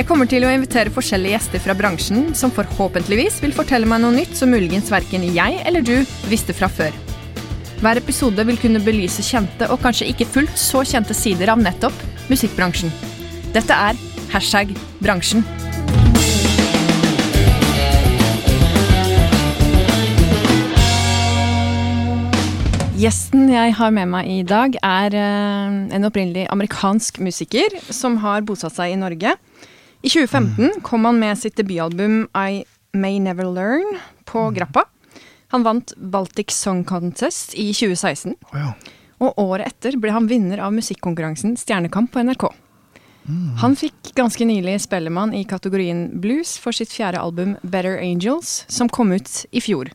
Jeg kommer til å invitere forskjellige gjester fra bransjen som forhåpentligvis vil fortelle meg noe nytt som muligens verken jeg eller du visste fra før. Hver episode vil kunne belyse kjente og kanskje ikke fullt så kjente sider av nettopp musikkbransjen. Dette er hashtag bransjen. Gjesten jeg har med meg i dag, er eh, en opprinnelig amerikansk musiker som har bosatt seg i Norge. I 2015 kom han med sitt debutalbum I May Never Learn på Grappa. Han vant Baltic Song Contest i 2016. Oh, ja. Og året etter ble han vinner av musikkonkurransen Stjernekamp på NRK. Han fikk ganske nylig Spellemann i kategorien blues for sitt fjerde album Better Angels, som kom ut i fjor.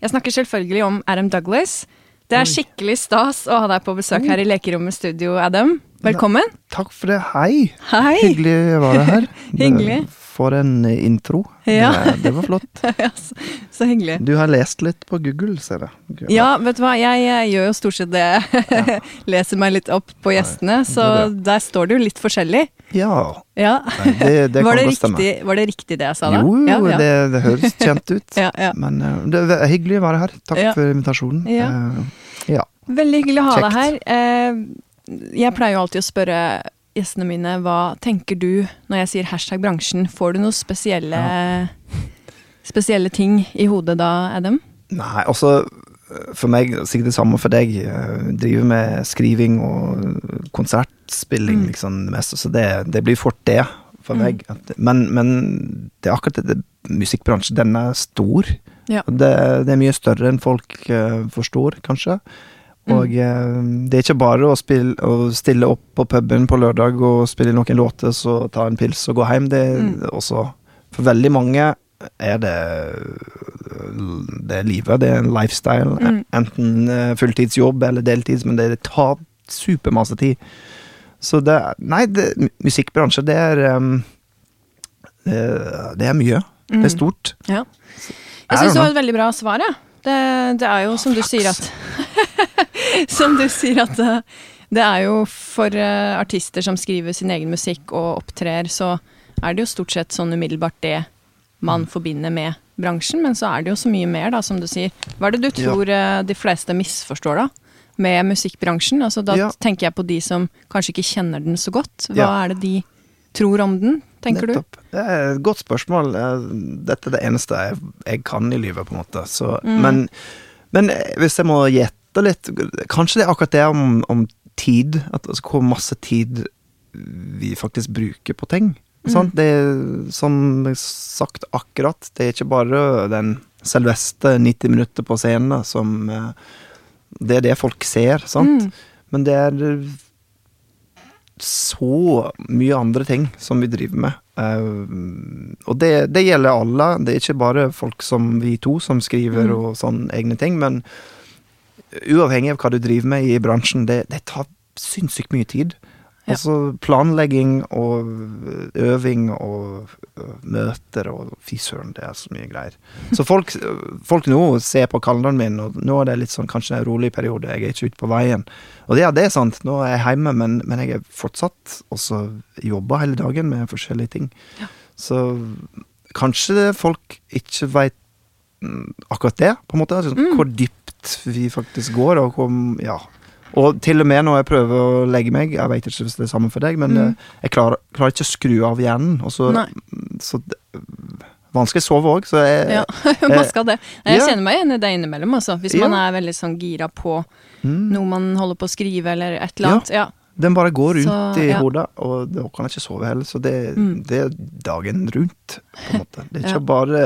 Jeg snakker selvfølgelig om Adam Douglas. Det er skikkelig stas å ha deg på besøk her i Lekerommet studio, Adam. Velkommen. Takk for det. Hei! Hei. Hyggelig å være her. Hyggelig. For en intro. Ja. Det, det var flott. Ja, så, så hyggelig. Du har lest litt på Google, ser jeg. Ja, vet du hva, jeg, jeg gjør jo stort sett det. Leser meg litt opp på gjestene, så er der står det jo litt forskjellig. Ja. Ja. Nei, det, det var, det riktig, var det riktig det jeg sa da? Jo, ja. Det, det høres kjent ut. Ja, ja. Men eh, det er hyggelig å være her. Takk Ja. for invitasjonen. Ja. Eh. Veldig hyggelig å ha deg her. Kjekt. Eh, jeg pleier jo alltid å spørre gjestene mine hva tenker du når jeg sier hashtag bransjen. Får du noen spesielle, spesielle ting i hodet da, Adam? Nei, altså For meg, sikkert det samme for deg. Jeg Driver med skriving og konsertspilling, Mm. liksom, det meste. Så det, det blir fort det for Mm. meg. Men, men det er akkurat det musikkbransjen, den er stor. Ja. Det, det er mye større enn folk uh, forstår, kanskje. Mm. Og mm. det er ikke bare å, spille, å stille opp på puben på lørdag og spille noen låter, så ta en pils og gå hjem. Det er Mm. også For veldig mange er det det er livet. Det er en lifestyle. Mm. Enten eh, fulltidsjobb eller deltids, men det tar supermasse tid. Så det Nei, det, musikkbransje, det er um, det, det er mye. Det Mm. er stort. Ja. Jeg syns det var et veldig bra svar, jeg. Det, det er jo som du sier at Som du sier at eh, det er jo for eh, artister som skriver sin egen musikk og opptrer, så er det jo stort sett sånn umiddelbart det man forbinder med bransjen, men så er det jo så mye mer, da, som du sier. Hva er det du Ja. tror eh, de fleste misforstår, da? Med musikkbransjen? Altså, da Ja. tenker jeg på de som kanskje ikke kjenner den så godt. Hva Ja. er det de tror om den, tenker du? Det er et godt spørsmål. Dette er det eneste jeg, jeg kan i livet, på en måte. Så, Mm. men, men hvis jeg må gjette litt Kanskje det er akkurat det om, om tid. At, altså, hvor masse tid vi faktisk bruker på ting. Mm. Det er som sagt akkurat. Det er ikke bare den selveste 90 minutter på scenen som eh, Det er det folk ser, sant? Mm. Men det er så mye andre ting som vi driver med. Eh, og det, det gjelder alle. Det er ikke bare folk som vi to som skriver Mm. og sånn egne ting, men uavhengig av hva du driver med i bransjen, det, det tar sinnssykt mye tid. Ja. Altså planlegging og øving og møter og fy søren, det er så mye greier. Så folk, folk nå ser på kalenderen min, og nå er det litt sånn kanskje en rolig periode, jeg er ikke ute på veien. Og ja, det er sant, nå er jeg hjemme, men, men jeg er fortsatt også jobber hele dagen med forskjellige ting. Ja. Så kanskje folk ikke veit akkurat det, på en måte. Altså, Mm. Hvor dypt vi faktisk går, og kom, Ja. Og til og med når jeg prøver å legge meg, jeg vet ikke hvis det er sammen for deg, men Mm. eh, jeg klarer, klarer ikke å skru av hjernen. Og så, så Vanskelig å sove òg, så jeg Ja, man skal det. Jeg ja. kjenner meg igjen i det innimellom, altså. Hvis Ja. man er veldig sånn gira på mm, noe man holder på å skrive, eller et eller annet. Ja. Den bare går rundt Så, i hodet, og da kan jeg ikke sove heller. Så det, Mm. det er dagen rundt, på en måte. Det er ikke bare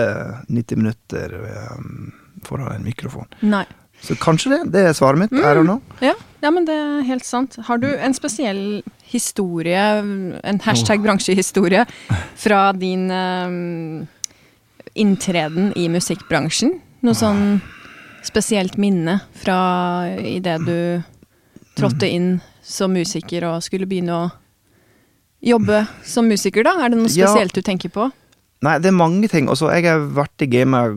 90 minutter um, foran en mikrofon. Nei. Så kanskje det. Det er svaret mitt. Er mm. Ja, ja, men det er helt sant. Har du en spesiell historie, en hashtag bransjehistorie, fra din um, inntreden i musikkbransjen? Noe sånn spesielt minne fra idet du trådte inn som musiker og skulle begynne å jobbe som musiker, da? Er det noe Ja. spesielt du tenker på? Nei, det er mange ting. Også, jeg har vært i gamet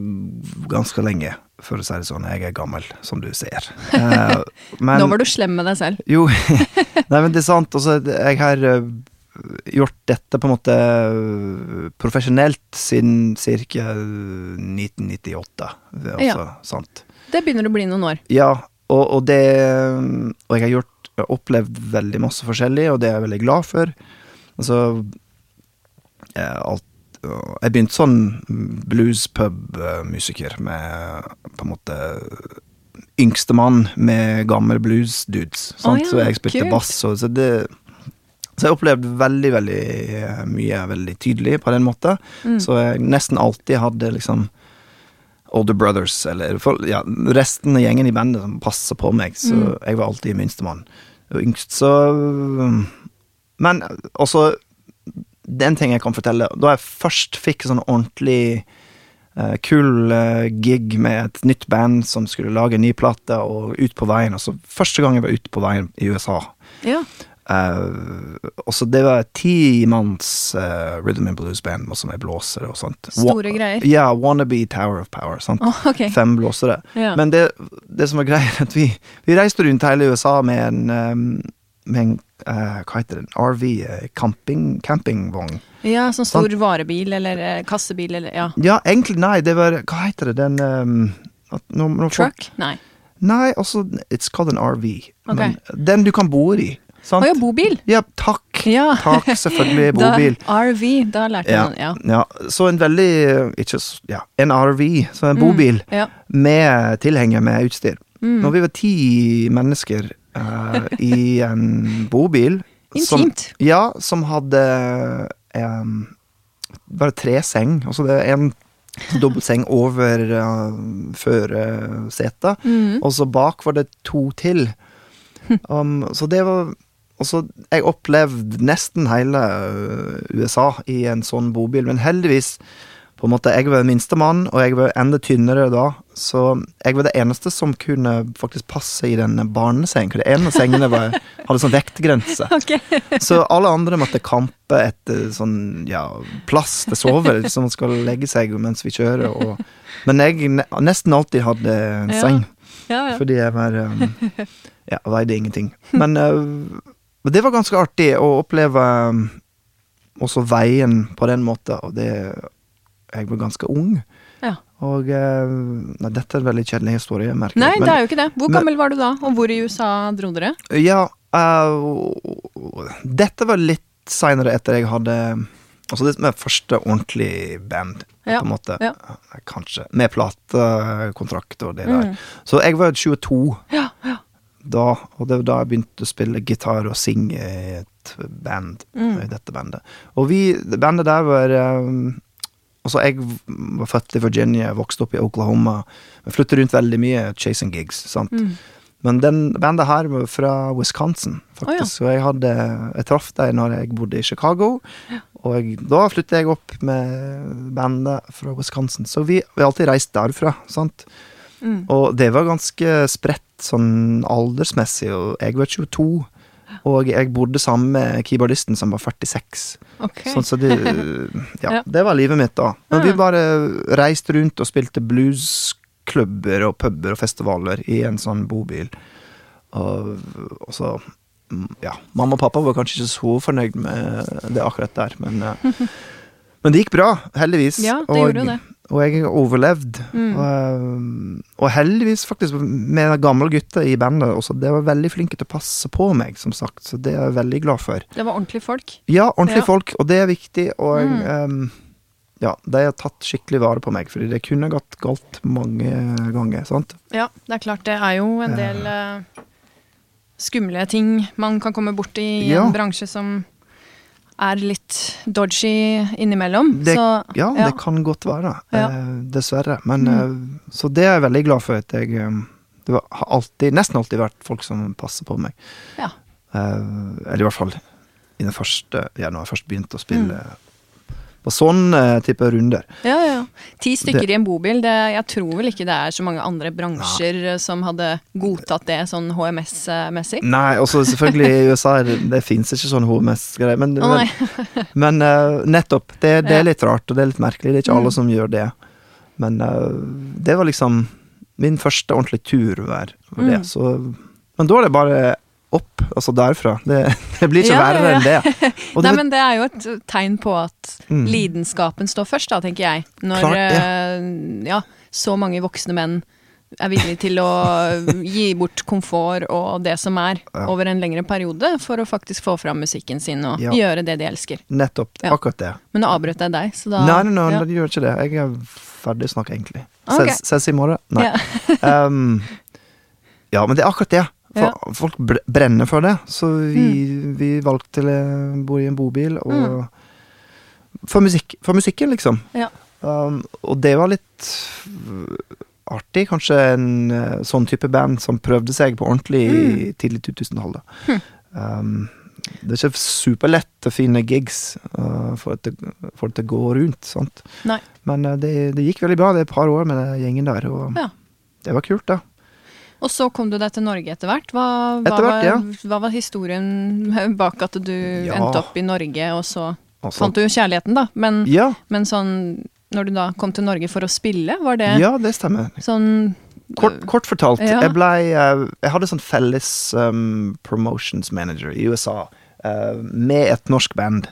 ganske lenge, for å si det sånn. Jeg er gammel, som du ser. Eh, men, Nå var du slem med deg selv. Jo, nei, men det er sant. Altså, jeg har eh, gjort dette på en måte eh, profesjonelt siden ca. 1998. Det altså Ja. sant. Det begynner å bli noen år. Ja, og, og det Og jeg har gjort opplevd veldig masse forskjellig, og det er jeg veldig glad for. Altså eh, alt Jeg begynte sånn bluespub-musiker med på en måte yngstemann med gamle blues-dudes. Oh, ja, så jeg spilte kult. bass, og så det så jeg opplevde veldig, veldig eh, mye veldig tydelig på den måten. Mm. Så jeg nesten alltid hadde liksom Older Brothers, eller ja, resten av gjengen i bandet som passer på meg, så Mm. jeg var alltid minstemann og yngst, så Men også Den ting jeg kan fortelle Da jeg først fikk sånn ordentlig uh, kul uh, gig med et nytt band som skulle lage en ny plate, og ut på veien Altså første gang jeg var ute på veien i USA. Ja. Uh, også det var et timanns uh, rhythm and blues-band som er blåsere og sånt. Store Wa- greier. Ja, Wannabe Tower of Power. Sant? Å, ok. Fem blåsere. Ja. Men det, det som var greia, er at vi, vi reiste rundt hele USA med en, um, med en uh, hva heter det, en RV, uh, camping, campingvogn. ja, sånn stor varebil eller uh, kassebil eller ja. Ja, egentlig nei, det var Hva heter det, den um, at no, folk- Truck? Nei. Nei, altså, it's called an RV. Ok. Men den du kan bo i. Sant? Å ja, bobil. Ja, takk. Ja. Takk, selvfølgelig. Bobil. Da, RV, da lærte Ja, man ja. ja. Så en veldig Ikke Ja, en RV, så en Mm, bobil, Ja. med tilhenger med utstyr. Mm. Når vi var ti mennesker eh, i en bobil som, Ja, som hadde um, bare tre seng. Altså det er en dobbeltseng over uh, førersetet, Mm. og så bak var det to til. Um, så det var så Jeg opplevde nesten hele øh, USA i en sånn bobil, men heldigvis på en måte, Jeg var minstemann, og jeg var enda tynnere da, så jeg var det eneste som kunne faktisk passe i den barnesengen. For ene av sengene var, hadde sånn vektgrense. Okay. Så alle andre måtte kampe etter sånn, ja, plass til sove, som man skal legge seg mens vi kjører. Og, men jeg ne nesten alltid hadde en seng, Ja, ja. fordi jeg var um, Ja, veide ingenting. Men uh, det var ganske artig å oppleve um, også veien på den måten, og det Jeg var ganske ung. Og uh, Nei, dette er en veldig kjedelig historie, merker Nei, det er jo ikke det. Hvor men- gammel var du da, og hvor i USA dro dere? Ja, uh, dette var litt seinere etter jeg hadde Altså det som er første ordentlig band, Ja, på en måte. ja. Kanskje. Med platekontrakt og det der. Mm. Så jeg var 22 Ja, ja. da, og det var da jeg begynte å spille gitar og synge i et band. Mm. I dette bandet. Og vi, bandet der var um, Altså, jeg var født i Virginia, vokste opp i Oklahoma. Flyttet rundt veldig mye, chasing gigs, sant. Mm. Men den bandet her var fra Wisconsin, faktisk. Så jeg hadde Jeg traff dem når jeg bodde i Chicago. Og jeg, da flyttet jeg opp med bandet fra Wisconsin. Så vi vi har alltid reist derfra, sant. Mm. Og det var ganske spredt sånn aldersmessig, og jeg var 22. Og jeg bodde sammen med keyboardisten som var 46. Okay. Sånn, så det Ja, det var livet mitt da. Men vi bare reiste rundt og spilte bluesklubber og puber og festivaler i en sånn bobil. Og, og så mm, Ja, mamma og pappa var kanskje ikke så fornøyd med det akkurat der, men eh, Men det gikk bra, heldigvis. Ja, det og, gjorde jo det. Og jeg har overlevd. Mm. Og, eh, og heldigvis, faktisk, med gamle gutter i bandet også. De var veldig flinke til å passe på meg, som sagt, så det er jeg veldig glad for. Det var ordentlige folk. Ja, ordentlige Ja. folk, og det er viktig. Og Mm. um, ja, de har tatt skikkelig vare på meg, fordi det kunne gått galt mange ganger. sant? Ja, det er klart det er jo en del uh, skumle ting man kan komme borti i Ja. en bransje som er litt dodgy innimellom. Det- så Ja, ja. det kan godt være. Ja. eh, dessverre. Men Mm. eh, Så det er jeg veldig glad for at jeg Det Det har alltid, nesten alltid vært folk som passer på meg. Ja. Eh, eller i hvert fall i den første Ja, når jeg først begynte å spille Mm. På sånn eh, type runder. Ja, ja. Ti stykker Det- i en bobil. Det, jeg tror vel ikke det er så mange andre bransjer eh, som hadde godtatt det sånn HMS-messig. Nei, også selvfølgelig i USA det, det fins ikke sånn HMS-greier, men, nei. men, men uh, nettopp. Det, det er litt rart, og det er litt merkelig. Det er ikke alle Mm. som gjør det. Men uh, det var liksom min første ordentlige tur var det. Mm. Så, men da er det bare opp, altså derfra. Det, det blir ikke Ja, ja, verre ja. enn det. Og Nei, det, men det er jo et tegn på at Mm. lidenskapen står først, da, tenker jeg. Når Klart det. eh, ja, så mange voksne menn er villige til å gi bort komfort og det som er, Ja. over en lengre periode, for å faktisk få fram musikken sin og Ja. gjøre det de elsker. nettopp. Ja. Akkurat det. Men nå avbrøt jeg deg, så da Nei, nei, nei, ja. det gjør ikke det. Jeg er ferdig snakka, egentlig. Ok. Ses, ses i morgen. Nei. Ja. Um, ja, men det er akkurat det. For Ja. Mm. Folk brenner for det. Så vi, vi valgte å bo i en bobil og for, musikk, for musikken, liksom. Ja. Um, og det var litt artig. Kanskje en uh, sånn type band som prøvde seg på ordentlig i Mm. tidlig 2000-tallet. Um, det er ikke superlett å finne gigs uh, for, at det, for at det går rundt. Sant? Nei. Men uh, det, det gikk veldig bra. Det er et par år med den gjengen der, og Ja. det var kult, da. Og så kom du deg til Norge etter hvert. Hva, hva, var, ja. hva var historien bak at du Ja. endte opp i Norge, og så Altså, fant du jo kjærligheten, da. Men, ja, men sånn når du da kom til Norge for å spille, var det ja, det stemmer. sånn Kort, kort fortalt, jeg blei uh, Jeg hadde sånn felles um, promotions manager i USA uh, med et norsk band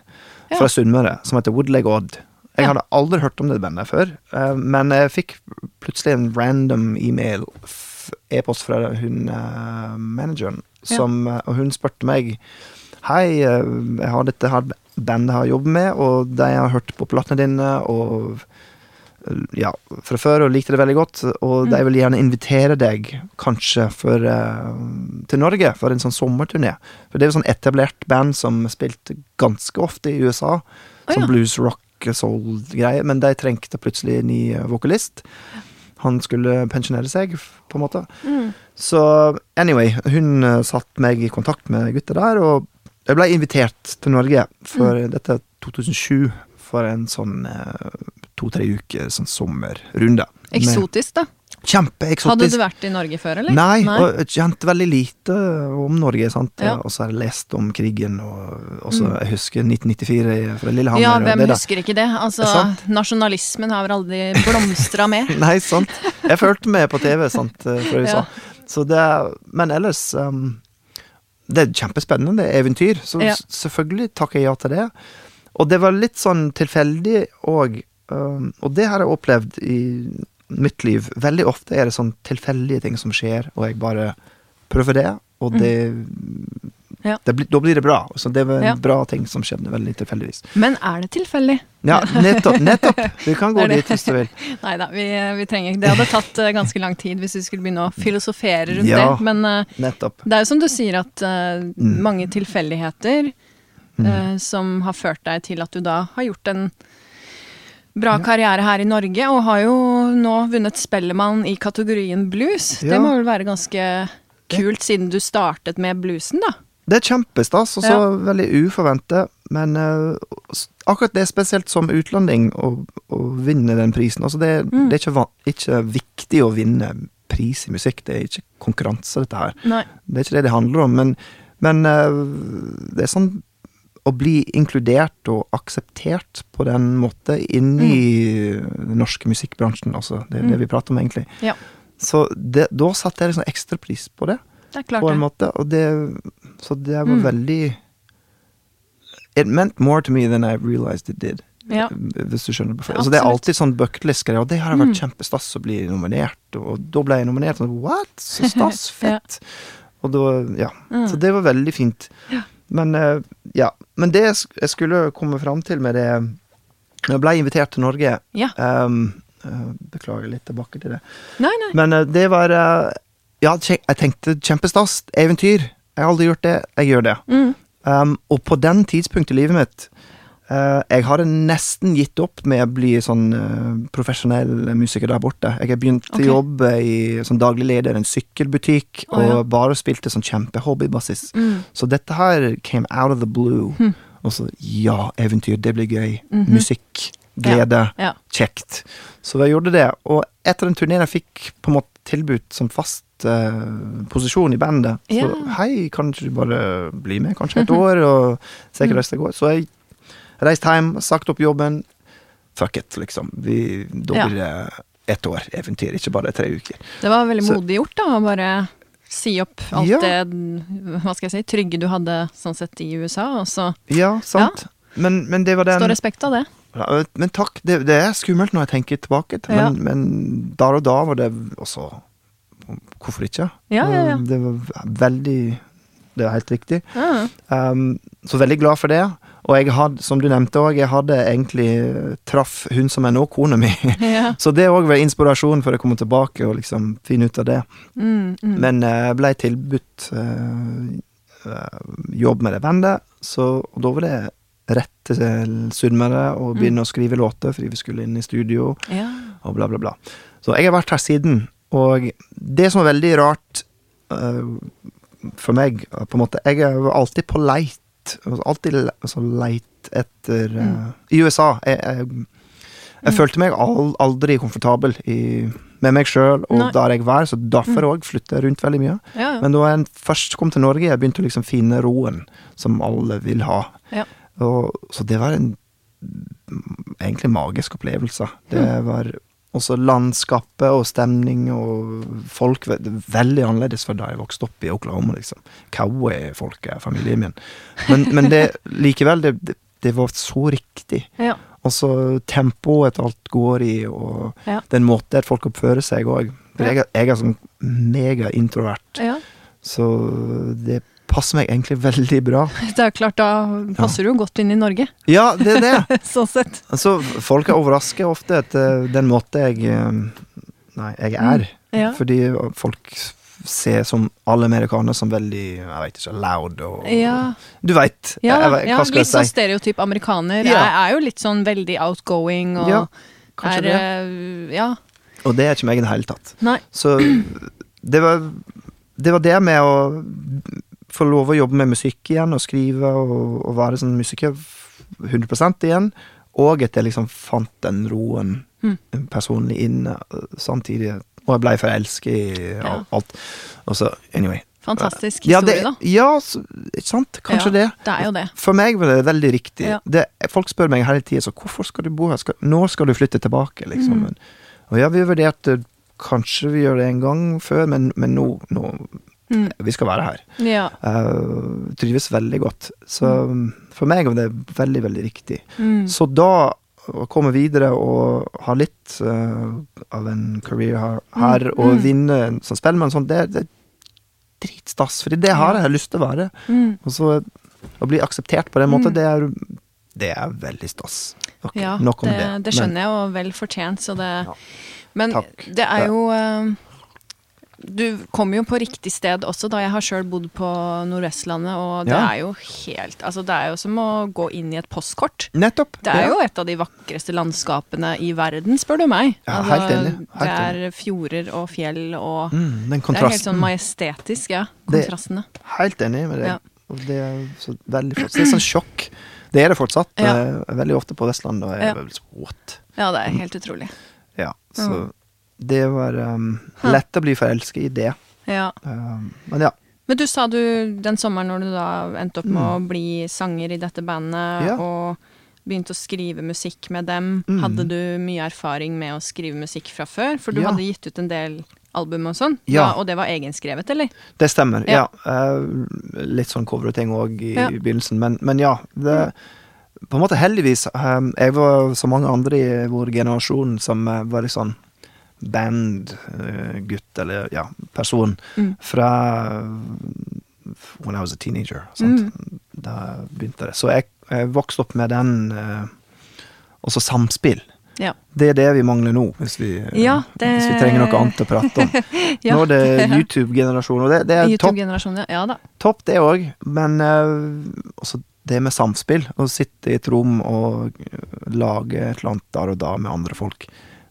fra Sunnmøre som heter Woodleg Odd. Jeg hadde aldri hørt om det bandet før, uh, men jeg fikk plutselig en random e-mail, e-post fra hun uh, manageren, som, ja. og hun spurte meg Hei, uh, jeg har dette her bandet jeg har jobbet med, og de har hørt på platene dine, og ja, fra før og likte det veldig godt, og Mm. de vil gjerne invitere deg kanskje for, eh, til Norge for en sånn sommerturné. For det er jo sånn etablert band som spilte ganske ofte i USA. oh, sånn ja. blues, rock, soul-greier. Men de trengte plutselig ny eh, vokalist. Han skulle pensjonere seg, på en måte. mm, Så anyway, hun eh, satte meg i kontakt med gutta der, og jeg ble invitert til Norge for Mm. dette er 2007 for en sånn eh, to-tre uker sånn sommerrunde. Eksotisk, da. Hadde du vært i Norge før, eller? Nei, og jeg kjente veldig lite om Norge, sant. Ja. Og så har jeg lest om krigen, og også, Mm. jeg husker 1994 fra Lillehammer. ja, hvem det husker ikke det? Altså, Sant. nasjonalismen har vel aldri blomstra mer. Nei, sant. Jeg fulgte med på TV, sant, eh, fra USA. Ja. Så det Men ellers um, Det er kjempespennende eventyr, så Ja. selvfølgelig takker jeg ja til det. Og det var litt sånn tilfeldig òg, um, og det har jeg opplevd i mitt liv. Veldig ofte er det sånn tilfeldige ting som skjer, og jeg bare prøver det, og det, Mm. Ja. det blir- Da blir det bra. Så det var en Ja. bra ting som skjedde, veldig tilfeldigvis. Men er det tilfeldig? Ja, nettopp! nettopp. Vi kan gå dit hvis du vil. Nei da, vi, vi trenger ikke Det hadde tatt eh, ganske lang tid hvis vi skulle begynne å filosofere rundt Ja. det. Men eh, Nettopp. det er jo som du sier at Mm. mange tilfeldigheter eh, som har ført deg til at du da har gjort en bra karriere her i Norge, og har jo nå vunnet Spellemann i kategorien blues. Ja. Det må vel være ganske kult, siden du startet med bluesen, da. Det er kjempestas, og så Ja. veldig uforventet. Men uh, akkurat det spesielt som utlending å, å vinne den prisen. Altså det, Mm. det er ikke, ikke viktig å vinne pris i musikk, det er ikke konkurranse, dette her. Nei. Det er ikke det det handler om, men, men uh, det er sånn å bli inkludert og akseptert på den måten inni den norske musikkbransjen, altså. Det er det Mm. vi prater om, egentlig. Ja. Så det, da satte jeg liksom ekstrapris på det Det på en det. måte, og det Så det var Mm. veldig It meant more to me than I realized it did. Ja. Hvis du skjønner. Ja, Altså, det er alltid sånn bucketlist-greier, og det har vært Mm. kjempestas å bli nominert, og da ble jeg nominert. Sånn, What? Så stas, fett. Og da, ja. Mm. Så det var veldig fint. Ja. Men eh, ja. Men det jeg skulle komme fram til med det jeg ble invitert til Norge Ja. eh, Beklager litt tilbake til det. Nei, nei. Men eh, det var Ja, jeg tenkte kjempestas. Eventyr. Jeg har aldri gjort det. Jeg gjør det. Mm. Um, og på den tidspunktet i livet mitt jeg hadde nesten gitt opp med å bli sånn eh, profesjonell musiker der borte. Jeg har begynt Ok. å jobbe i, som daglig leder i en sykkelbutikk, ja. og bare spilte sånn kjempehobbybassist. Mm. Så dette her came out of the blue. Mm. Og så ja, eventyr, det blir gøy. Mhm. Musikk, glede, Ja. kjekt. Så jeg gjorde det. Og etter den turneen jeg fikk på en måte tilbudt som fast eh, posisjon i bandet, så Ja. hei, kan ikke du bare bli med kanskje et år, og se Mm. hvordan det går. Så jeg reiste hjem, sagt opp jobben. Fuck it, liksom. Vi, da Ja. blir det ett år eventyr, ikke bare tre uker. Det var veldig Så- modig gjort, da, å bare si opp alt Ja. det hva skal jeg si, trygge du hadde sånn sett i USA, og så Ja, sant. Men, men det var den står respekt av det. Ja, Men takk, det, det er skummelt når jeg tenker tilbake, til, Ja. men, men der og da var det også Hvorfor ikke? Ja, ja, ja. Det var veldig Det er helt riktig. Ja. Um, så veldig glad for det. Og jeg hadde, som du nevnte òg, jeg hadde egentlig traff hun som er nå kona mi. ja. Så det òg var inspirasjon for å komme tilbake og liksom finne ut av det. Mm, mm. Men jeg ble tilbudt eh, eh, jobb med det bandet, så og da var det rett til Sunnmøre og Mm. begynne å skrive låter, fordi vi skulle inn i studio, ja. og bla, bla, bla. Så jeg har vært her siden, og det som er veldig rart eh, for meg, eh, på en måte Jeg er alltid på leit. Altså Alltid altså leit etter mm. uh, I USA jeg, jeg, jeg Mm. følte meg al aldri komfortabel i, med meg sjøl og Nei. der jeg var, så derfor Mm. òg flytter jeg rundt veldig mye. ja, ja. Men da jeg først kom til Norge, jeg begynte å liksom finne roen som alle vil ha. Ja. Og, så det var en mm, egentlig magisk opplevelse. Det Mm. var også landskapet og stemning og folk ve- Veldig annerledes fra da jeg vokste opp i Oklahoma, liksom. Cowboyfolket er familien min. Men, men det likevel, det, det, det var så riktig. ja. Og så tempoet alt går i, og Ja. den måten folk oppfører seg òg. Jeg, jeg er sånn mega-introvert, ja. så det passer meg egentlig veldig bra. Det er klart, da passer du jo godt inn i Norge, Ja, det er det. sånn sett. Altså, folk er overrasket ofte etter den måten jeg eh, Nei, jeg er. Ja. Fordi folk ser som alle amerikanere som veldig jeg vet ikke, loud og Ja, Du veit. ja, ja hva skal litt sånn jeg si? stereotyp amerikaner. Ja. Jeg er jo litt sånn veldig outgoing og Ja, er det. eh, Ja. Og det er ikke meg i det hele tatt. Nei. Så det var det var det med å få lov å jobbe med musikk igjen, og skrive og, og være sånn musiker 100 igjen. Og at jeg liksom fant den roen Mm. personlig inne øh, samtidig. Og jeg ble forelsket i Ja. alt. Og så, anyway. Fantastisk Ja, historie, det, da. ja så, ikke sant? Kanskje Ja, det. Det er jo det. For meg var det veldig riktig. Ja. Det, folk spør meg hele tida så hvorfor skal du bo her, skal, når skal du flytte tilbake, liksom. Mm. Og ja, vi vurderte kanskje vi gjør det en gang før, men, men nå, nå Mm. Vi skal være her. Ja. Uh, trives veldig godt. Så for meg var det veldig, veldig riktig. Mm. Så da å komme videre og ha litt uh, av en career her, her Mm, og mm. vinne som spellemann, sånn, det, det er dritstas. Fordi det har jeg lyst til å være. Mm. Og så å bli akseptert på den måten, Mm. det er det er veldig stas. Okay, Ja, nok om det, det. det skjønner jeg, og vel fortjent, så det Ja. Men Takk. det er jo eh, Du kom jo på riktig sted også, da jeg har sjøl bodd på Nordvestlandet, og det Ja. er jo helt Altså, det er jo som å gå inn i et postkort. Nettopp. Det er ja. jo et av de vakreste landskapene i verden, spør du meg. Ja, altså, helt enig, helt det er fjorder og fjell og mm, Den Det er helt sånn majestetisk, ja. Det- Kontrastene. Helt enig med deg. Ja. Det er så veldig flott. Det er sånn sjokk. Det er det fortsatt. Eh, Veldig ofte på Vestlandet. Og jeg Ja. er vel så, what? Ja, det er helt utrolig. Ja, så Mm. Det var um, lett å bli forelsket i det. Ja. Um, men ja. Men du sa du den sommeren når du da endte opp med Mm. å bli sanger i dette bandet, Ja. og begynte å skrive musikk med dem, Mm. hadde du mye erfaring med å skrive musikk fra før? For du Ja. hadde gitt ut en del album og sånn, Ja. Og det var egenskrevet, eller? Det stemmer. Ja. Eh, litt sånn ting òg i Ja. begynnelsen, men, men ja. Det, på en måte heldigvis. um, jeg var som mange andre i vår generasjon som eh, var litt sånn bandgutt, eller ja, person, Mm. fra when I was a teenager. Mm. Da begynte det. Så jeg, jeg vokste opp med den uh, Også samspill. Ja. Det er det vi mangler nå, hvis vi, Ja, det- hvis vi trenger noe annet å prate om. Ja. Nå er det YouTube-generasjonen, og det, det er topp ja. topp det òg, men uh, det med samspill. Å sitte i et rom og lage et eller annet der og da med andre folk.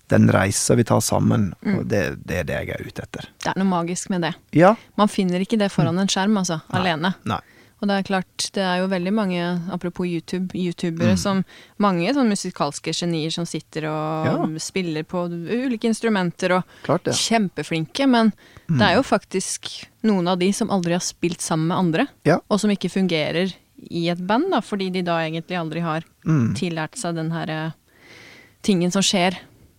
Den reisa vi tar sammen, Mm. og det, det er det jeg er ute etter. Det er noe magisk med det. Ja. Man finner ikke det foran en skjerm, altså. Alene. Nei. Og det er klart, det er jo veldig mange, apropos YouTube, youtubere Mm. som Mange sånne musikalske genier som sitter og Ja. spiller på ulike instrumenter og Klart ja. kjempeflinke, men det Mm. er jo faktisk noen av de som aldri har spilt sammen med andre, Ja. og som ikke fungerer i et band, da, fordi de da egentlig aldri har Mm. tillært seg den her eh, tingen som skjer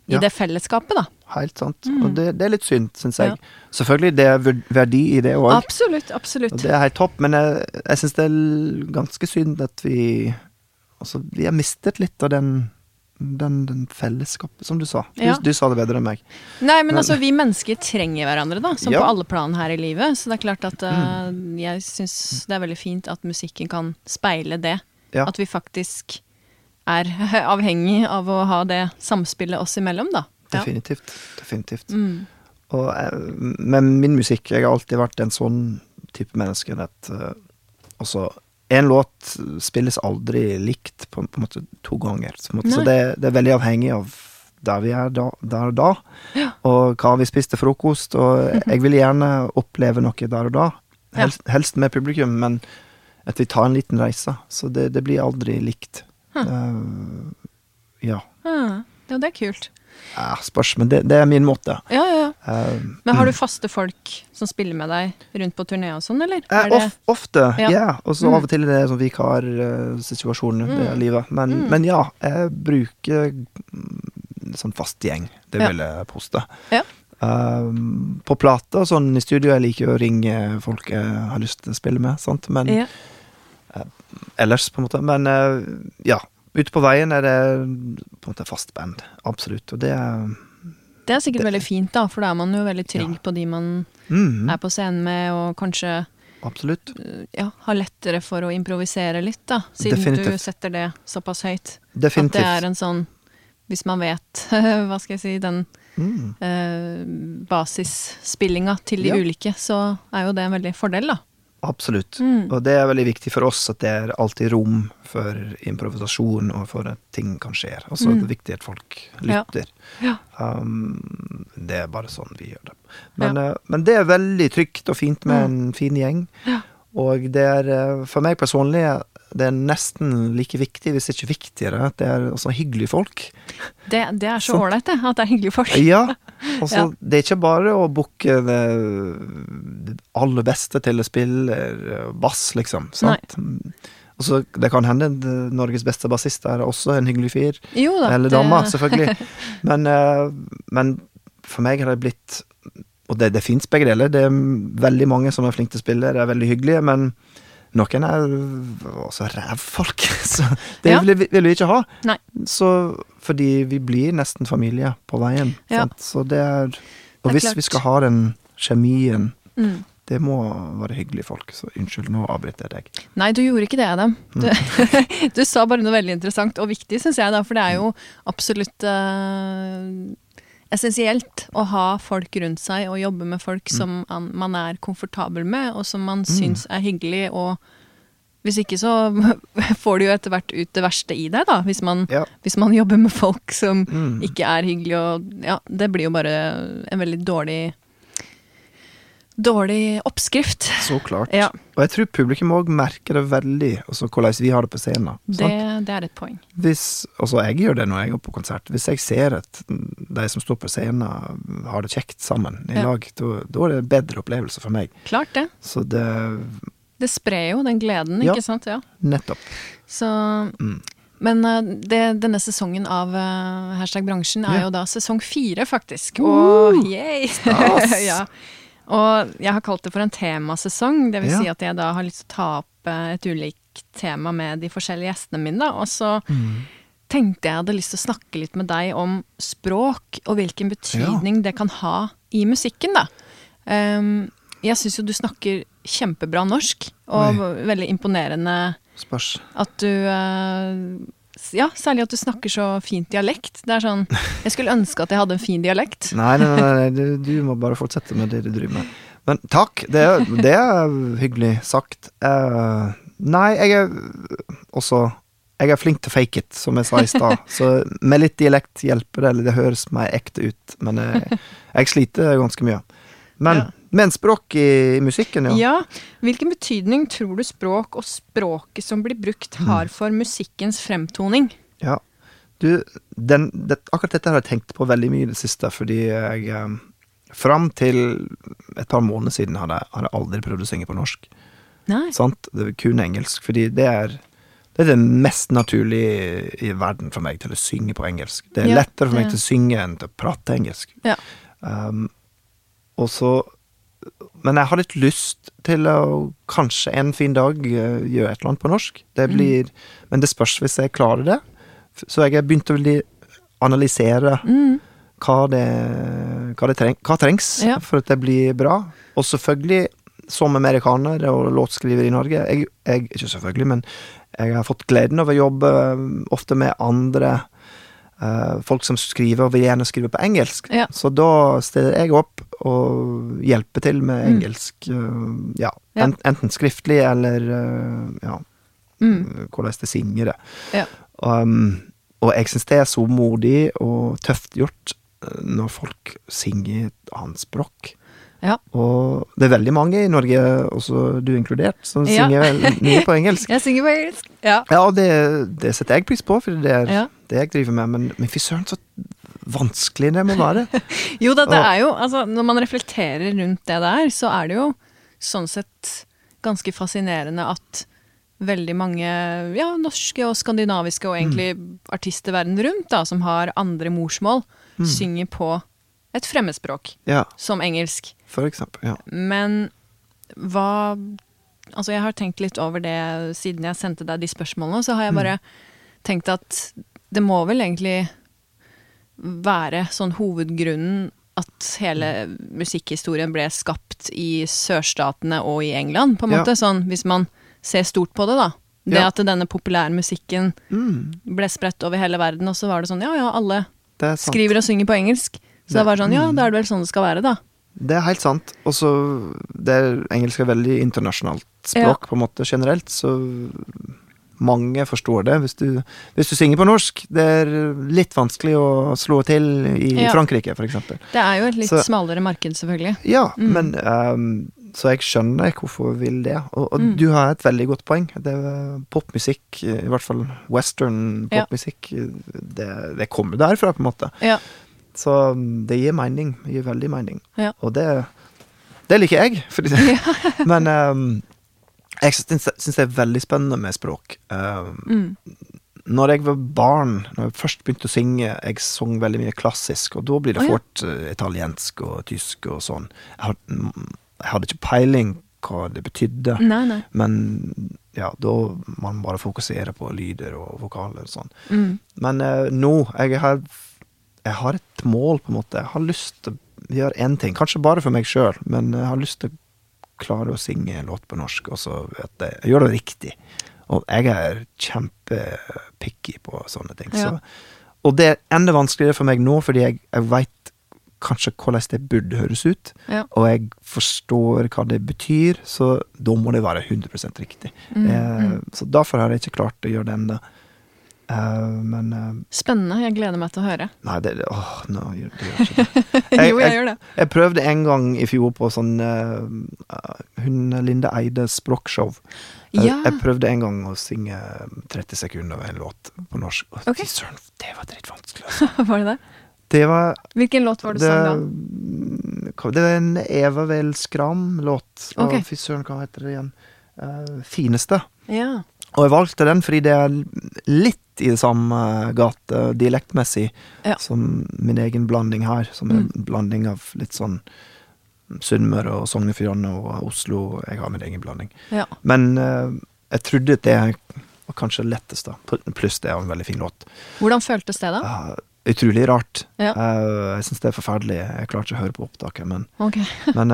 i Ja. det fellesskapet, da. Helt sant. Mm. Og det, det er litt synd, syns jeg. Ja. Selvfølgelig, det er verdi i det òg. Absolutt, absolutt. Og det er helt topp, men jeg, jeg syns det er ganske synd at vi Altså, vi har mistet litt av den den, den fellesskapet, som du sa. Du, Ja. du sa det bedre enn meg. Nei, men Men- altså, vi mennesker trenger hverandre, da, som Ja. på alle plan her i livet. Så det er klart at uh, jeg syns det er veldig fint at musikken kan speile det. Ja. At vi faktisk er avhengig av å ha det samspillet oss imellom, da. Ja. Definitivt. Definitivt. Mm. Og men min musikk, jeg har alltid vært en sånn type menneske at uh, Altså, en låt spilles aldri likt på, på en måte to ganger. Så, det, det er veldig avhengig av der vi er da, der og da, Ja. og hva vi spiste frokost. Og jeg vil gjerne oppleve noe der og da, helst, helst med publikum, men at vi tar en liten reise. Så det, det blir aldri likt. Uh, ja. Ah, ja, det er kult. ja. Spørs, men det, det er min måte. Ja, ja. Uh, Men har du faste folk som spiller med deg rundt på turné og sånn, eller? Uh, det- of, ofte, Ja. Yeah. Og så Mm. av og til er det sånn vikarsituasjoner det er Mm. livet. Men, Mm. men ja, jeg bruker mm, sånn fast gjeng. Det vil jeg poste. Ja. Uh, på plate og sånn i studio, jeg liker å ringe folk jeg har lyst til å spille med, sant. Men. Ellers, på en måte. Men eh, ja. Ute på veien er det på en måte fast band. Absolutt. Og det Det er sikkert Det- veldig fint, da, for da er man jo veldig trygg Ja. på de man mm, er på scenen med, og kanskje Absolutt. uh, ja, har lettere for å improvisere litt, da. Siden du setter det såpass høyt. Definitivt. At det er en sånn Hvis man vet, hva skal jeg si, den Mm. eh, basisspillinga til de Ja. ulike, så er jo det en veldig fordel, da. Absolutt. Mm. Og det er veldig viktig for oss at det er alltid rom for improvisasjon og for at ting kan skje. Altså Mm. det er viktig at folk lytter. Ja. Um, det er bare sånn vi gjør det. Men, eh, men det er veldig trygt og fint med en fin gjeng. Ja. Og det er eh, for meg personlig det er nesten like viktig, hvis ikke viktigere, at det er også hyggelige folk. Det, det er så ålreit, det. At det er hyggelige folk. Ja, altså Ja. det er ikke bare å booke det, det aller beste til å spille eh, bass, liksom. Sant? Nei. så Det kan hende Norges beste bassist er også en hyggelig fyr. Jo da. Eller dame, selvfølgelig. Men, eh, men for meg har det blitt Og det, det fins begge deler. Det er veldig mange som er flinke til å spille, det er veldig hyggelige, men noen er også rævfolk. Så det Ja. vil, vi- vil vi ikke ha. Nei. Så fordi vi blir nesten familie på veien. Ja. Så det er Og Det er hvis klart. vi skal ha den kjemien Mm. Det må være hyggelige folk. Så unnskyld, nå avbryter jeg deg. Nei, du gjorde ikke det, Adam. Du, Mm. du sa bare noe veldig interessant og viktig, syns jeg, da. For det er jo absolutt eh, essensielt å ha folk rundt seg og jobbe med folk Mm. som an, man er komfortabel med, og som man syns er hyggelig. Og hvis ikke så får du jo etter hvert ut det verste i deg, da. Hvis man, Ja. hvis man jobber med folk som Mm. ikke er hyggelige og Ja, det blir jo bare en veldig dårlig Dårlig oppskrift. Så klart. Ja. Og jeg tror publikum òg merker det veldig, altså hvordan vi har det på scenen. Det, det er et poeng. Hvis, altså jeg gjør det når jeg går på konsert. Hvis jeg ser at de som står på scenen har det kjekt sammen i Ja. lag, da da er det en bedre opplevelse for meg. Klart det. Så det Det sprer jo den gleden, Ja. ikke sant? Ja. Nettopp. Så Mm. Men eh, det, denne sesongen av eh, Hashtag bransjen er Ja. jo da sesong fire, faktisk. Uh, Og yay! ja. Og jeg har kalt det for en temasesong. Det vil Ja. si at jeg da har lyst til å ta opp eh, et ulikt tema med de forskjellige gjestene mine. da. Og så Mm. tenkte jeg hadde lyst til å snakke litt med deg om språk, og hvilken betydning det kan ha i musikken, da. Um, jeg syns jo du snakker kjempebra norsk, og veldig imponerende Spørs. at du s- Ja, særlig at du snakker så fint dialekt. Det er sånn Jeg skulle ønske at jeg hadde en fin dialekt. Nei, nei, nei, nei du, du må bare fortsette med det du driver med. Men takk, det det er hyggelig sagt. Uh, Nei, jeg er også Jeg er flink til å fake it, som jeg sa i stad. så med litt dialekt hjelper det, eller det høres mer ekte ut. Men jeg, jeg sliter ganske mye. Men Ja. Men språk i, musikken, ja. Ja, Hvilken betydning tror du språk og språket som blir brukt, har for musikkens fremtoning? Ja. Du, den, det, akkurat dette har jeg tenkt på veldig mye i det siste, fordi jeg eh, Fram til et par måneder siden hadde hadde jeg aldri prøvd å synge på norsk. Nei. Sant? Det var kun engelsk, fordi det er det er det mest naturlige i verden for meg til å synge på engelsk. Det er Ja, lettere for meg ja. til å synge enn til å prate engelsk. Ja. Um, og så Men jeg har litt lyst til å kanskje en fin dag eh, gjøre et eller annet på norsk. Mm. Det blir Men det spørs hvis jeg klarer det. Så jeg har begynt å analysere Mm. hva det, hva det treng, hva trengs Ja. for at det blir bra. Og selvfølgelig, som amerikaner og låtskriver i Norge jeg, jeg, Ikke selvfølgelig, men jeg har fått gleden av å jobbe um, ofte med andre eh, folk som skriver og vil gjerne skrive på engelsk. Ja. Så da stiller jeg opp og hjelper til med Mm. engelsk. Mm. ja, Ja. enten skriftlig eller eh, ja, Mm. hvordan det synger det. Ja. Um, og jeg syns det er så modig og tøft gjort eh, når folk synger et annet språk. Ja. Og det er veldig mange i Norge, også du inkludert, som synger mye på engelsk. Jeg synger på engelsk. Ja. Ja, og det, det setter jeg pris på, for det er. Det jeg driver med. Men, men fy søren, så vanskelig det må være. Jo da, det er jo altså, Når man reflekterer rundt det der, så er det jo sånn sett ganske fascinerende at veldig mange ja, norske og skandinaviske og egentlig artister verden rundt da, som har andre morsmål, synger på et fremmedspråk Ja, som engelsk. for eksempel. Ja. Men hva Altså, jeg har tenkt litt over det siden jeg sendte deg de spørsmålene, så har jeg bare tenkt at det må vel egentlig være sånn hovedgrunnen at hele musikkhistorien ble skapt i sørstatene og i England, på en Ja. måte. Sånn hvis man ser stort på det, da. Det Ja. at denne populærmusikken Mm, ble spredt over hele verden, og så var det sånn ja ja, alle det er skriver og synger på engelsk. Så det var sånn ja, da er det vel sånn det skal være, da. Det er helt sant. Og så er Engelsk er veldig internasjonalt språk, på en måte, generelt, så mange forstår det. Hvis du, hvis du synger på norsk, det er litt vanskelig å slå til i Ja. Frankrike, for eksempel. Det er jo et litt Så- smalere marked, selvfølgelig. Ja, Mm. men um, Så jeg skjønner hvorfor vil det. Og, og Mm. du har et veldig godt poeng. Det popmusikk, i hvert fall western Ja. popmusikk, det, det kommer derfra, på en måte. Ja. Så um, det gir mening. Det gir veldig mening. Ja. Og det, det liker jeg. Fordi det, Men um, jeg syns det er veldig spennende med språk. Uh, Mm. når jeg var barn, når jeg først begynte å synge, jeg sang veldig mye klassisk, og da blir det oh, ja. fort uh, italiensk og tysk og sånn. Jeg hadde, jeg hadde ikke peiling hva det betydde, Nei, nei. men ja, da man bare fokuserer på lyder og vokaler og sånn. Mm. Men uh, nå, jeg har, jeg har et mål, på en måte. Jeg har lyst til å gjøre én ting, kanskje bare for meg sjøl, men jeg har lyst til å klare å synge en låt på norsk, og så vet jeg, jeg gjør det riktig. Og jeg er kjempepicky på sånne ting. Ja. Så, og det er enda vanskeligere for meg nå, fordi jeg, jeg veit kanskje hvordan det burde høres ut, Ja. og jeg forstår hva det betyr, så da må det være 100 riktig. Mm, Eh, mm. Så derfor har jeg ikke klart å gjøre det ennå. Eh, men uh, Spennende. Jeg gleder meg til å høre. Nei, det, åh, no, du gjør ikke det. Jeg- jo, jeg gjør det. Jeg prøvde en gang i fjor på sånn uh, Hun Linde Eides språkshow. Ja. jeg prøvde en gang å synge 30 sekunder av en låt på norsk. Og okay. søren, det var dritvanskelig. Altså. Var det det? Det var Hvilken låt var det du sang da? det var en Eva Vel Skram-låt. Okay. Ok. Fy søren, hva heter det igjen? Fineste. Ja. Og jeg valgte den fordi det er litt i samme gate dialektmessig Ja. som min egen blanding her, som er Mm. en blanding av litt sånn Sunnmøre og Sogn og Fjordane og Oslo. Jeg har min egen blanding. ja. Men uh, jeg trodde det var kanskje lettest, da. Pluss det er en veldig fin låt. Hvordan føltes det, da? Uh, utrolig rart. Ja. Uh, jeg syns det er forferdelig. Jeg klarer ikke å høre på opptaket, men, okay. men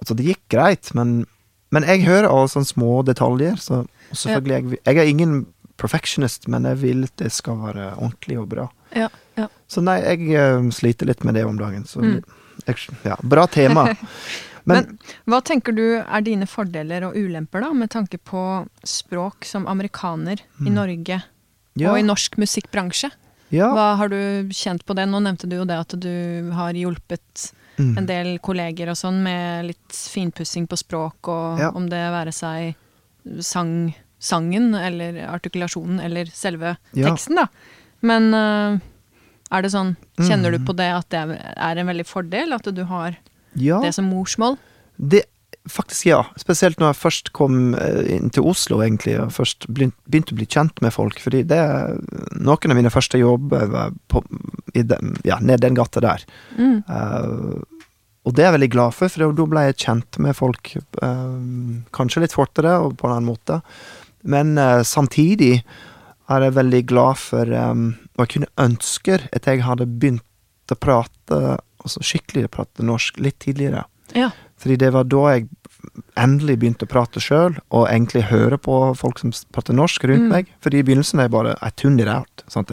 Altså, det gikk greit, men, men jeg hører av sånne små detaljer, så selvfølgelig jeg, jeg er ingen perfectionist, men jeg vil at det skal være ordentlig og bra. Ja. ja. Så nei, jeg eh, sliter litt med det om dagen, så Mm. jeg, ja bra tema. Men, hva tenker du er dine fordeler og ulemper, da, med tanke på språk som amerikaner i Norge ja, og i norsk musikkbransje? ja, Hva har du kjent på det? Nå nevnte du jo det at du har hjulpet mm, en del kolleger og sånn med litt finpussing på språk, og Ja. om det være seg sang, sangen eller artikulasjonen eller selve Ja. teksten, da. Men øh, er det sånn Kjenner du Mm. på det at det er en veldig fordel at du har ja. det som morsmål? Det, faktisk ja. Spesielt når jeg først kom eh, inn til Oslo, egentlig, og først begynte å bli kjent med folk. Fordi det Noen av mine første jobber var på, i den, ja, ned den gata der. Mm. Eh, og det er jeg veldig glad for, for da ble jeg kjent med folk eh, kanskje litt fortere og på en annen måte. Men eh, samtidig er jeg veldig glad for um, Og jeg kunne ønske at jeg hadde begynt å prate altså skikkelig prate norsk litt tidligere. Ja. Fordi det var da jeg endelig begynte å prate sjøl, og egentlig høre på folk som prater norsk rundt Mm. meg. Fordi i begynnelsen er jeg bare I tuned it out. Sant?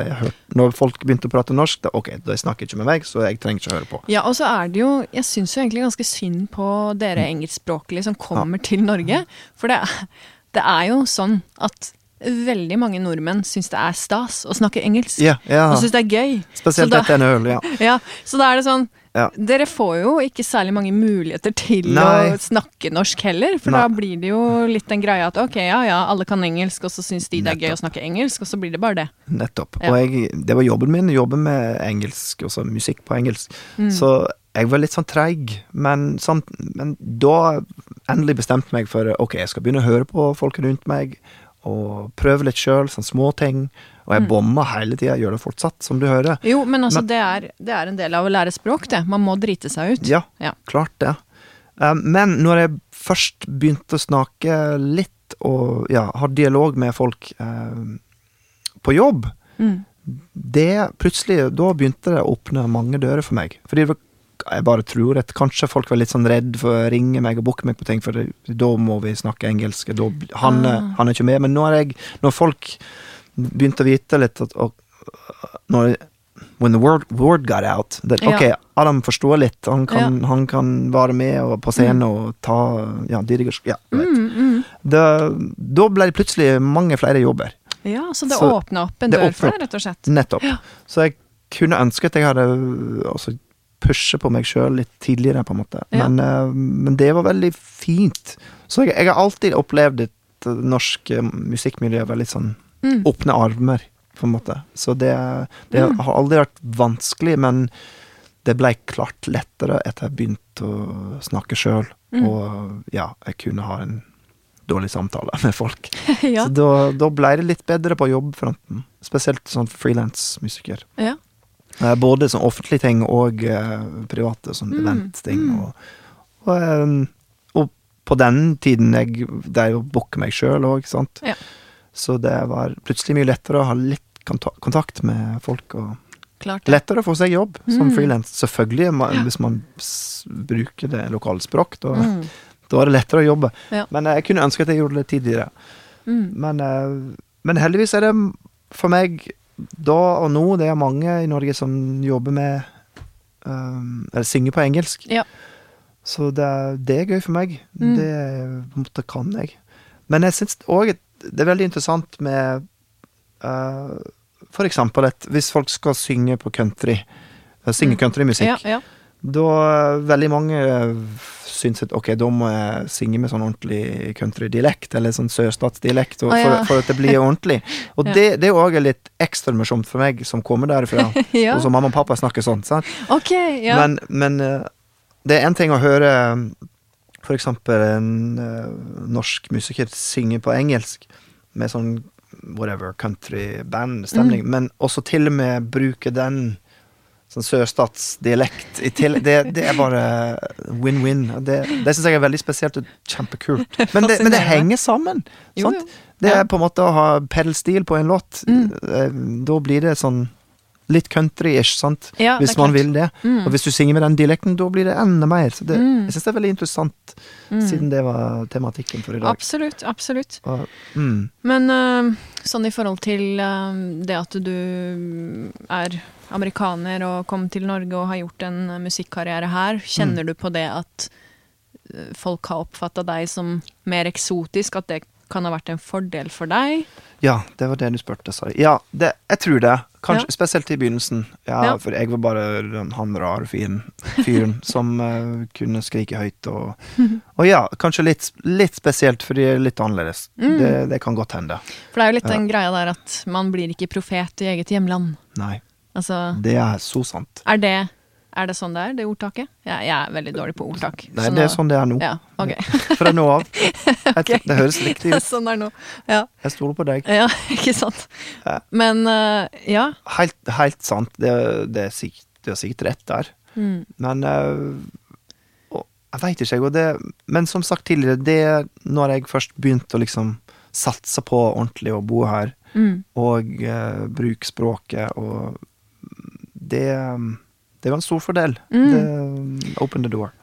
Når folk begynte å prate norsk, da ok, de snakker ikke med meg, så jeg trenger ikke å høre på. Ja, og så er det jo Jeg syns jo egentlig ganske synd på dere Mm. engelskspråklige som kommer til Norge. For det, det er jo sånn at veldig mange nordmenn syns det er stas å snakke engelsk. Yeah, yeah. Og syns det er gøy. Spesielt da- etter en øl, ja. Ja, så da er det sånn Ja. Dere får jo ikke særlig mange muligheter til Nei. å snakke norsk heller, for Nei. da blir det jo litt den greia at ok, ja ja, alle kan engelsk, og så syns de det er gøy å snakke engelsk, og så blir det bare det. Nettopp. Ja. Og jeg, det var jobben min, å jobbe med engelsk, også musikk på engelsk. Mm. Så jeg var litt sånn treig, men, sånn, men da endelig bestemte jeg meg for ok, jeg skal begynne å høre på folk rundt meg, og prøve litt sjøl, sånne små ting. Og jeg Mm. bomma hele tida, gjør det fortsatt, som du hører. Jo, men altså, Men- det, er, det er en del av å lære språk, det. Man må drite seg ut. Ja, Ja. klart det. Eh, Men når jeg først begynte å snakke litt, og ja, har dialog med folk eh, på jobb, Mm. det plutselig, da begynte det å åpne mange dører for meg. Fordi det var, jeg bare tror at kanskje folk var litt sånn redd for å ringe meg og booke meg på ting, for da må vi snakke engelsk. Da, han, Ah. han er ikke med. Men nå er jeg, når folk begynte å vite litt at og, når, When the word, word got out that, Ja. Ok, Adam forstår litt. Han kan, han kan være med og, på scenen og ta ja, dirigers... Ja. Mm, mm. Da, da ble det plutselig mange flere jobber. Ja, så det åpna opp en dør for deg, rett og slett. Nettopp. Ja. Så jeg kunne ønske at jeg hadde altså, pushe på meg sjøl litt tidligere, på en måte. Ja. Men, uh, men det var veldig fint. Så jeg, jeg har alltid opplevd et eh, norsk eh, musikkmiljø med litt sånn Mm. åpne armer, på en måte. Så det, det Mm. har aldri vært vanskelig, men det ble klart lettere etter jeg begynte å snakke sjøl. Mm. Og ja, jeg kunne ha en dårlig samtale med folk. ja. Så da, da ble det litt bedre på jobbfronten. Spesielt sånn frilansmusiker. ja. Eh, Både som offentlige ting og eh, private som Mm, eventting. mm. Og, og, eh, og på den tiden jeg jo å booke meg sjøl òg, sant. Ja. Så det var plutselig mye lettere å ha litt kontakt med folk. og Klart. Lettere å få seg jobb som Mm. frilans. Selvfølgelig, Ja. hvis man bruker det lokale språk. Da, Mm. da er det lettere å jobbe. Ja. Men eh, jeg kunne ønske at jeg gjorde det tidligere. Mm. Men, men heldigvis er det for meg da og nå Det er mange i Norge som jobber med um, Eller synger på engelsk. Ja. Så det, det er gøy for meg. Mm. Det på en måte kan jeg. Men jeg syns òg det er veldig interessant med uh, For eksempel at hvis folk skal synge på country, eh, synge Mm. countrymusikk, Ja, ja. da veldig mange eh, syns at ok, da må jeg synge med sånn ordentlig countrydialekt, eller sånn sørstatsdialekt, Å, ja. for, for at det blir ordentlig. Og Ja. det, det er òg litt ekstra morsomt for meg, som kommer derifra, ja. og som mamma og pappa snakker sånn. sant? Ok, ja. Men, men eh, det er en ting å høre f.eks. en eh, norsk musiker synge på engelsk med sånn whatever, country-band-stemning, Mm. men også til og med bruke den sånn sørstatsdialekt i tillegg. Det, det er bare win-win. Det, det syns jeg er veldig spesielt og kjempekult. Men det, men det henger sammen. Jo, sant? jo. Det er på en måte å ha pedalstil på en låt. Mm. Eh, Da blir det sånn litt country-ish, sant. Ja, hvis man klart. vil det. Mm. Og hvis du synger med den dialekten, da blir det enda mer. Så det, Mm. jeg syns det er veldig interessant, siden det var tematikken for i dag. Absolutt, absolutt. Og, mm, Men uh, sånn i forhold til uh, det at du er amerikaner og kom til Norge og har gjort en øh, musikkarriere her, kjenner du på det at folk har oppfatta deg som mer eksotisk, at det kan ha vært en fordel for deg? ja, det var det du spurte, sorry. Ja, det, jeg tror det. Kanskje, Ja. Spesielt i begynnelsen. Ja, Ja. For jeg var bare den, han rare fyren, fyren som uh, kunne skrike høyt og Og ja, kanskje litt, litt spesielt, fordi er litt annerledes. Mm. Det, det kan godt hende. For det er jo litt den greia der at man blir ikke profet i eget hjemland. Nei, Altså, det er så sant. er det, er det sånn det er, det ordtaket? Jeg, jeg er veldig dårlig på ordtak. Nei, det er sånn det er nå. Ja, ok. Fra nå av. okay. Det høres riktig ut. sånn er nå. Ja. Jeg stoler på deg. Ja, ikke sant. Ja. Men uh, ja. Helt, helt sant. Det, det, er sikkert, det er sikkert rett der. Mm. Men uh, Jeg veit ikke, jeg. Og det, men som sagt tidligere, det når jeg først begynte å liksom satse på ordentlig å bo her, Mm. og uh, bruke språket, og det Det var en stor fordel. Mm. Det opened the door.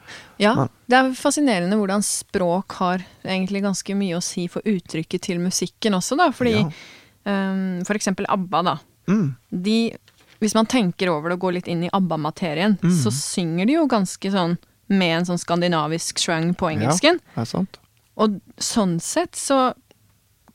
Ja, Men- det er fascinerende hvordan språk har egentlig ganske mye å si for uttrykket til musikken også, da. Fordi Ja. um, for eksempel ABBA, da. Mm. De, hvis man tenker over det og går litt inn i ABBA-materien, Mm. så synger de jo ganske sånn med en sånn skandinavisk slang på engelsken. Ja, Det er sant. Og sånn sett så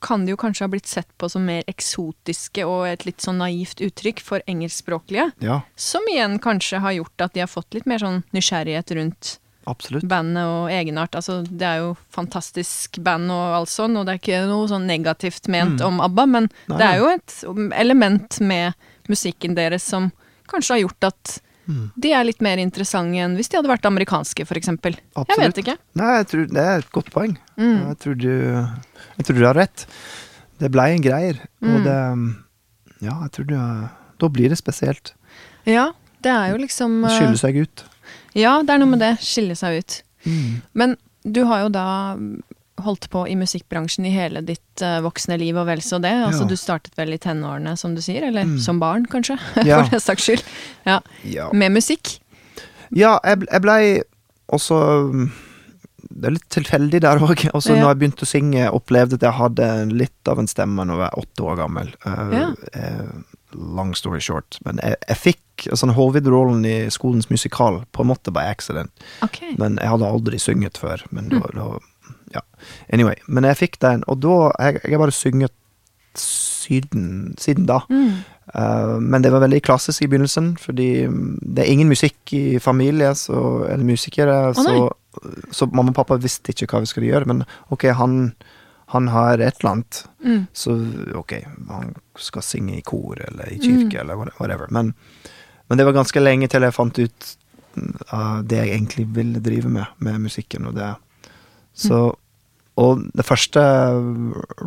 kan de jo kanskje ha blitt sett på som mer eksotiske og et litt sånn naivt uttrykk for engelskspråklige. Ja, Som igjen kanskje har gjort at de har fått litt mer sånn nysgjerrighet rundt absolutt. bandet og egenart. Altså, det er jo fantastisk band og alt sånn, og det er ikke noe sånn negativt ment Mm. om ABBA, men Nei, det er jo et element med musikken deres som kanskje har gjort at Mm. de er litt mer interessante enn hvis de hadde vært amerikanske, eksempel. Jeg vet ikke. Nei, tror det er et godt poeng. Mm. Jeg, tror du, jeg tror du har rett. Det blei en greier, Mm. og det Ja, jeg tror du Da blir det spesielt. Ja, det er jo liksom Det eh, seg ut. Ja, det er noe med det. Skille seg ut. Mm. Men du har jo da holdt på i musikkbransjen i hele ditt uh, voksne liv og vel så det. Altså Ja. du startet vel i tenårene, som du sier, eller Mm. som barn, kanskje, Ja. for den saks skyld. Ja. Ja. Med musikk. Ja, jeg, jeg blei også mm, Det er litt tilfeldig der òg. Også. Når jeg begynte å synge, opplevde at jeg hadde litt av en stemme når jeg var åtte år gammel. Uh, eh, long story short. Men jeg, jeg fikk sånn hovedrollen i skolens musikal på en måte by accident. Okay. Men jeg hadde aldri synget før. Men da, da Ja. Anyway. Men jeg fikk den, og da Jeg, har bare sunget siden, siden da. Mm. Uh, men det var veldig klassisk i begynnelsen, fordi mm, det er ingen musikk i familie, så, eller musikere, oh, så, så mamma og pappa visste ikke hva vi skulle gjøre. Men ok, han, han har et eller annet, Mm. så ok, han skal synge i kor eller i kirke eller whatever. Men, men det var ganske lenge til jeg fant ut mm, av det jeg egentlig ville drive med, med musikken. Og det. Så Og det første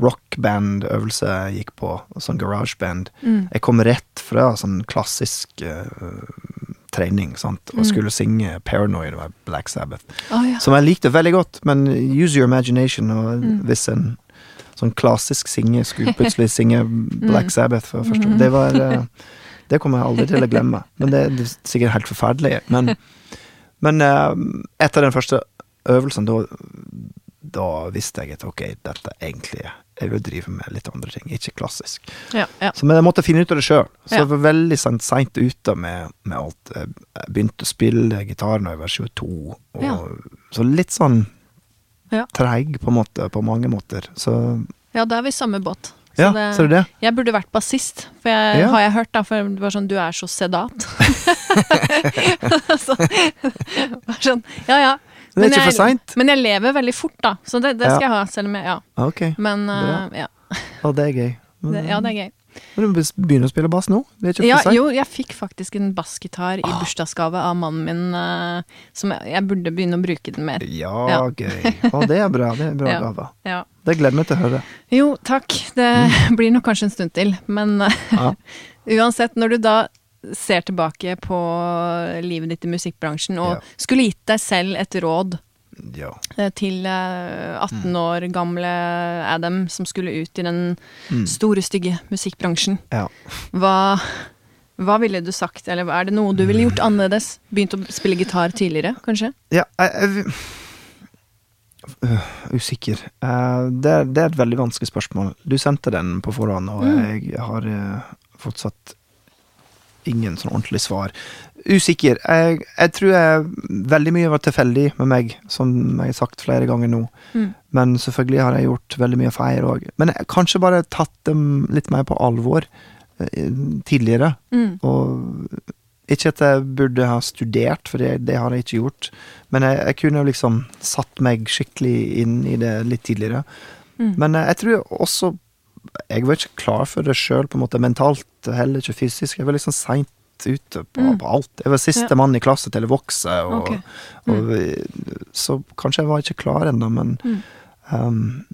rockband-øvelse jeg gikk på, sånn garageband Mm. Jeg kom rett fra sånn klassisk uh, trening, sant, og Mm. skulle synge 'Paranoid' av Black Sabbath. Oh, ja. Som jeg likte veldig godt, men use your imagination, og Mm. hvis en sånn klassisk singer skulle plutselig synge Black Sabbath for første gang, Det var uh, Det kommer jeg aldri til å glemme. Men det, det er sikkert helt forferdelig. Men, men eh, etter den første øvelsen, da da visste jeg at ok, dette egentlig Jeg vil drive med litt andre ting, ikke klassisk. ja, ja. Så men jeg måtte finne ut av det sjøl. Så jeg var veldig sent, seint ute med, med alt. Jeg begynte å spille gitar da jeg var 22, og, så litt sånn Ja. treig på, måte, på mange måter. Så ja, da er vi i samme båt. Så ja, det- ser du det? Jeg burde vært bassist, for jeg, Ja. har jeg hørt, da. For det var sånn Du er så sedat. så, var sånn, ja ja. Det er Men ikke for seint. Men jeg lever veldig fort, da. Så det, det Ja. skal jeg ha, selv om jeg Ja. Ok, Men Bra. eh, ja. og det er gøy. Det, ja, det er gøy. Men du begynner å spille bass nå? Det er ikke Ja, for seint? jo, jeg fikk faktisk en bassgitar i bursdagsgave av mannen min, uh, som jeg, jeg burde begynne å bruke den mer. Ja, Ja. gøy. Å, det er bra. Det er en bra Ja. gave. Ja. Det gleder jeg meg til å høre. Jo, takk. Det blir nok kanskje en stund til, men uh, Ja. uansett, når du da ser tilbake på livet ditt i musikkbransjen, og Ja. skulle gitt deg selv et råd ja. eh, til eh, 18 Mm. år gamle Adam som skulle ut i den Mm. store, stygge musikkbransjen, ja. hva, Hva ville du sagt, eller er det noe du ville gjort annerledes? Begynt å spille gitar tidligere, kanskje? Ja, jeg, jeg Øh, Usikker. Eh, det, er- det er et veldig vanskelig spørsmål. Du sendte den på forhånd, og Mm. jeg har eh, fortsatt ingen sånn ordentlig svar. Usikker. Jeg, jeg tror jeg veldig mye var tilfeldig med meg, som jeg har sagt flere ganger nå. Mm. Men selvfølgelig har jeg gjort veldig mye feil òg. Men jeg, kanskje bare tatt dem litt mer på alvor eh, tidligere. Mm. Og ikke at jeg burde ha studert, for det, det har jeg ikke gjort. Men jeg, jeg kunne jo liksom satt meg skikkelig inn i det litt tidligere. Mm. Men eh, jeg tror også Jeg var ikke klar for det sjøl, på en måte mentalt, heller ikke fysisk. Jeg var liksom seint ute på, Mm. på alt. Jeg var siste Ja. i klasse til å vokse, og, Ok. og Så kanskje jeg var ikke klar ennå, men Mm. um,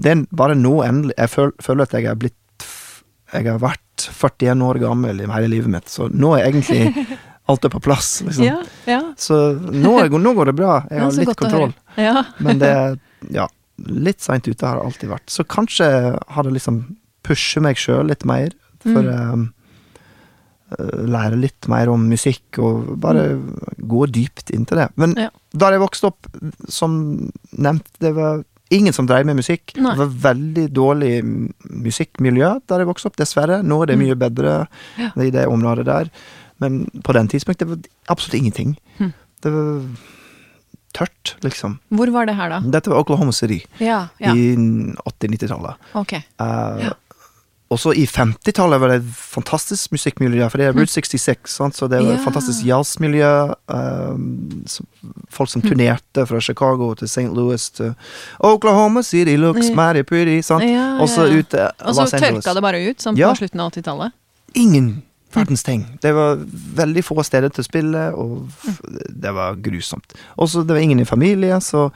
det er bare nå endelig Jeg føl, føler at jeg er blitt Jeg har vært 41 år gammel i hele livet mitt, så nå er egentlig alt er på plass. Liksom. Ja, ja. Så nå, nå går det bra. Jeg har litt kontroll. Ja. Men det er ja, litt seint ute har det alltid vært. Så kanskje har det liksom pushet meg sjøl litt mer, for Mm. å lære litt mer om musikk, og bare gå dypt inn til det. Men Mm. Ja. da jeg vokste opp, som nevnt, det var ingen som drev med musikk. Nei. Det var veldig dårlig musikkmiljø der jeg vokste opp, dessverre. Nå er det Mm. mye bedre Ja. i det området der. Men på den tidspunkt, det var absolutt ingenting. Mm. Det var tørt, liksom. Hvor var det her, da? Dette var Oklahoma City Ja, ja. i 80-90-tallet. Okay. Uh, Ja. Også i 50-tallet var det et fantastisk musikkmiljø, for det er Route 66, sant? så det var et fantastisk jazzmiljø. eh, folk som turnerte fra Chicago til St. Louis til Oklahoma City looks Ja. mighty pretty, sant. Og så ut til Og så tørka det bare ut, som på slutten av 80-tallet? Ingen verdens ting. Det var veldig få steder til å spille, og det var grusomt. Og så det var ingen i familie, så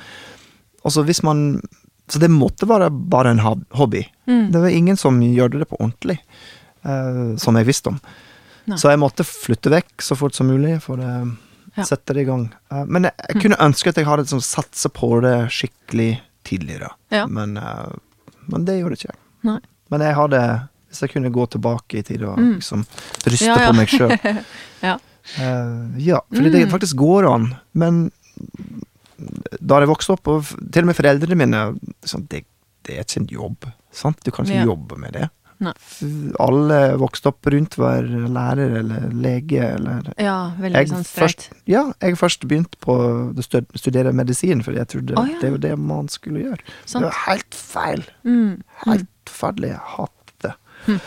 Og hvis man Så det måtte være bare en hobby. Mm. Det var ingen som gjorde det på ordentlig, uh, som jeg visste om. Nei. Så jeg måtte flytte vekk så fort som mulig for å Ja. sette det i gang. Uh, men jeg, jeg kunne ønske at jeg hadde liksom, satsa på det skikkelig tidligere. Ja. Men, eh, men det gjorde ikke jeg. Nei. Men jeg hadde Hvis jeg kunne gå tilbake i tid og Mm. liksom ryste Ja, ja. på meg sjøl. Ja. ja, fordi det Mm. faktisk går an. Men da jeg vokste opp, og til og med foreldrene mine sånn, det, det er ikke en jobb. Sant? Du kan ikke jobbe med det. Nei. Alle vokste opp rundt var lærer eller lege eller Ja, veldig Jeg sånn streit. Ja, jeg først begynte på å studere medisin, fordi jeg trodde oh, ja. det var det man skulle gjøre. Sånt. Det var helt feil. Mm. Helt forferdelig. Jeg hater. Hm.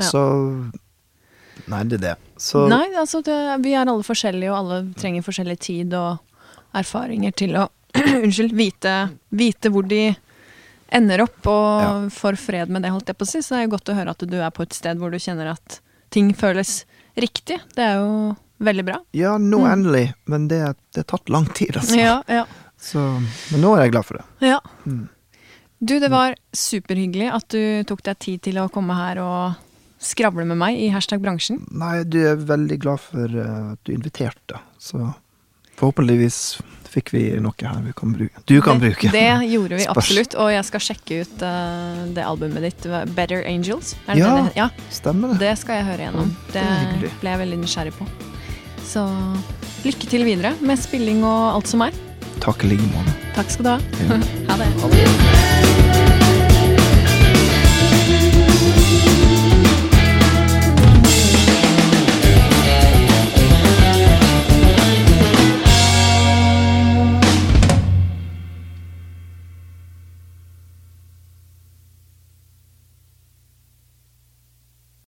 Ja. Så Nei, det er det. Så Nei, altså det, vi er alle forskjellige, og alle trenger forskjellig tid og erfaringer til å Unnskyld, vite, vite hvor de ender opp, og Ja. får fred med det, holdt jeg på å si. Så det er jo godt å høre at du er på et sted hvor du kjenner at ting føles riktig. Det er jo veldig bra. Ja, nå Mm. endelig. Men det, det har tatt lang tid, altså. Ja, ja. Så, men nå er jeg glad for det. ja. Mm. Du, det var superhyggelig at du tok deg tid til å komme her og skravle med meg i hashtag bransjen. Nei, du er veldig glad for eh, at du inviterte. Så forhåpentligvis fikk vi noe her vi kan bruke. Du kan det, bruke. Det gjorde vi Spørs. absolutt, og jeg skal sjekke ut uh, det albumet ditt, Better Angels. Ja. det? ja, Stemmer det. det skal jeg høre gjennom. Det Det ble jeg veldig nysgjerrig på. Så lykke til videre med spilling og alt som er. Takk i like måte. Takk skal du ha. Ja. ha det. Ha det.